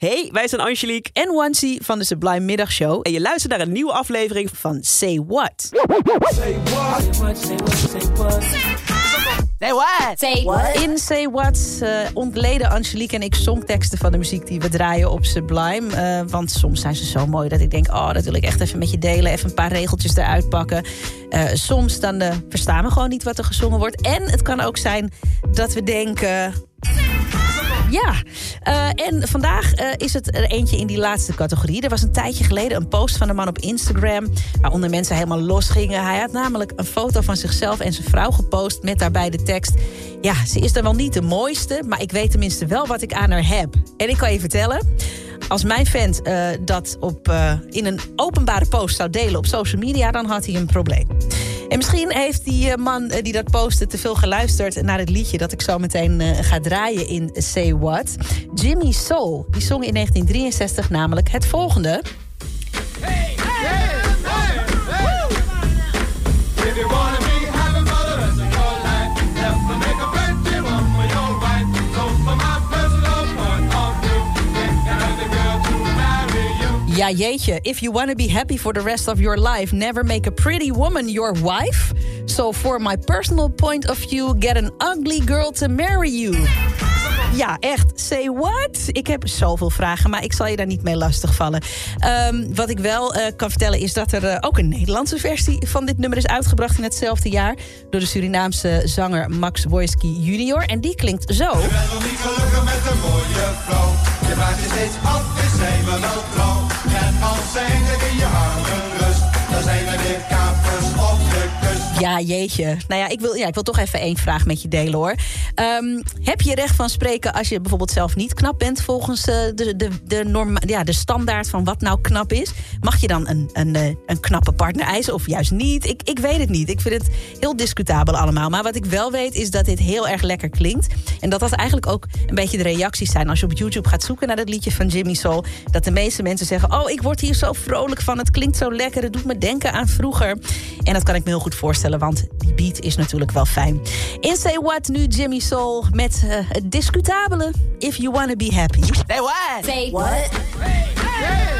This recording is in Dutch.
Hey, wij zijn Angelique en Wansi van de Sublime Middagshow. en je luistert naar een nieuwe aflevering Van Say What. Say what? Say what? In Say What eh, ontleden Angelique en ik songteksten van de muziek die we draaien op Sublime. Eh, want soms zijn ze zo mooi dat ik denk, oh, dat wil ik echt even met je delen. Even een paar regeltjes eruit pakken. Eh, soms dan verstaan we gewoon niet wat er gezongen wordt. En het kan ook zijn dat we denken... Ja, eh, en vandaag eh, is het er eentje in die laatste categorie. Er was een tijdje geleden een post van een man op Instagram... waaronder mensen helemaal los gingen. Hij had namelijk een foto van zichzelf en zijn vrouw gepost... met daarbij de tekst... Ja, ze is dan wel niet de mooiste... maar ik weet tenminste wel wat ik aan haar heb. En ik kan je vertellen... Als mijn vent eh, dat op, in een openbare post zou delen op social media... dan had hij een probleem. En misschien heeft die eh, man eh, die dat postte te veel geluisterd naar het liedje dat ik zo meteen eh, ga draaien in Say What. Jimmy Soul, die zong in 1963 namelijk het volgende. Ja, jeetje. If you wanna be happy for the rest of your life, never make a pretty woman your wife. So for my personal point of view, get an ugly girl to marry you. Ja, echt. Say what? Ik heb zoveel vragen, maar ik zal je daar niet mee lastigvallen. Ehm wat ik wel eh, kan vertellen is dat er eh, ook een Nederlandse versie van dit nummer is uitgebracht in hetzelfde jaar. Door de Surinaamse zanger Max Wojski junior. En die klinkt zo. Ja, jeetje. Nou ja, ik wil, ja, ik wil toch even één vraag met je delen hoor. Ehm, heb je recht van spreken als je bijvoorbeeld zelf niet knap bent volgens eh, de, de, de, norma, ja, de standaard van wat nou knap is? Mag je dan een, een, eh, een knappe partner eisen of juist niet? Ik, ik weet het niet. Ik vind het heel discutabel allemaal. Maar wat ik wel weet is dat dit heel erg lekker klinkt. En dat dat eigenlijk ook een beetje de reacties zijn. Als je op YouTube gaat zoeken naar dat liedje van Jimmy Soul. Dat de meeste mensen zeggen, oh ik word hier zo vrolijk van. Het klinkt zo lekker. Het doet me denken aan vroeger. En dat kan ik me heel goed voorstellen, want die beat is natuurlijk wel fijn. In Say What nu Jimmy Soul met eh, het discutabele If You Wanna Be Happy. Say what? Say what? You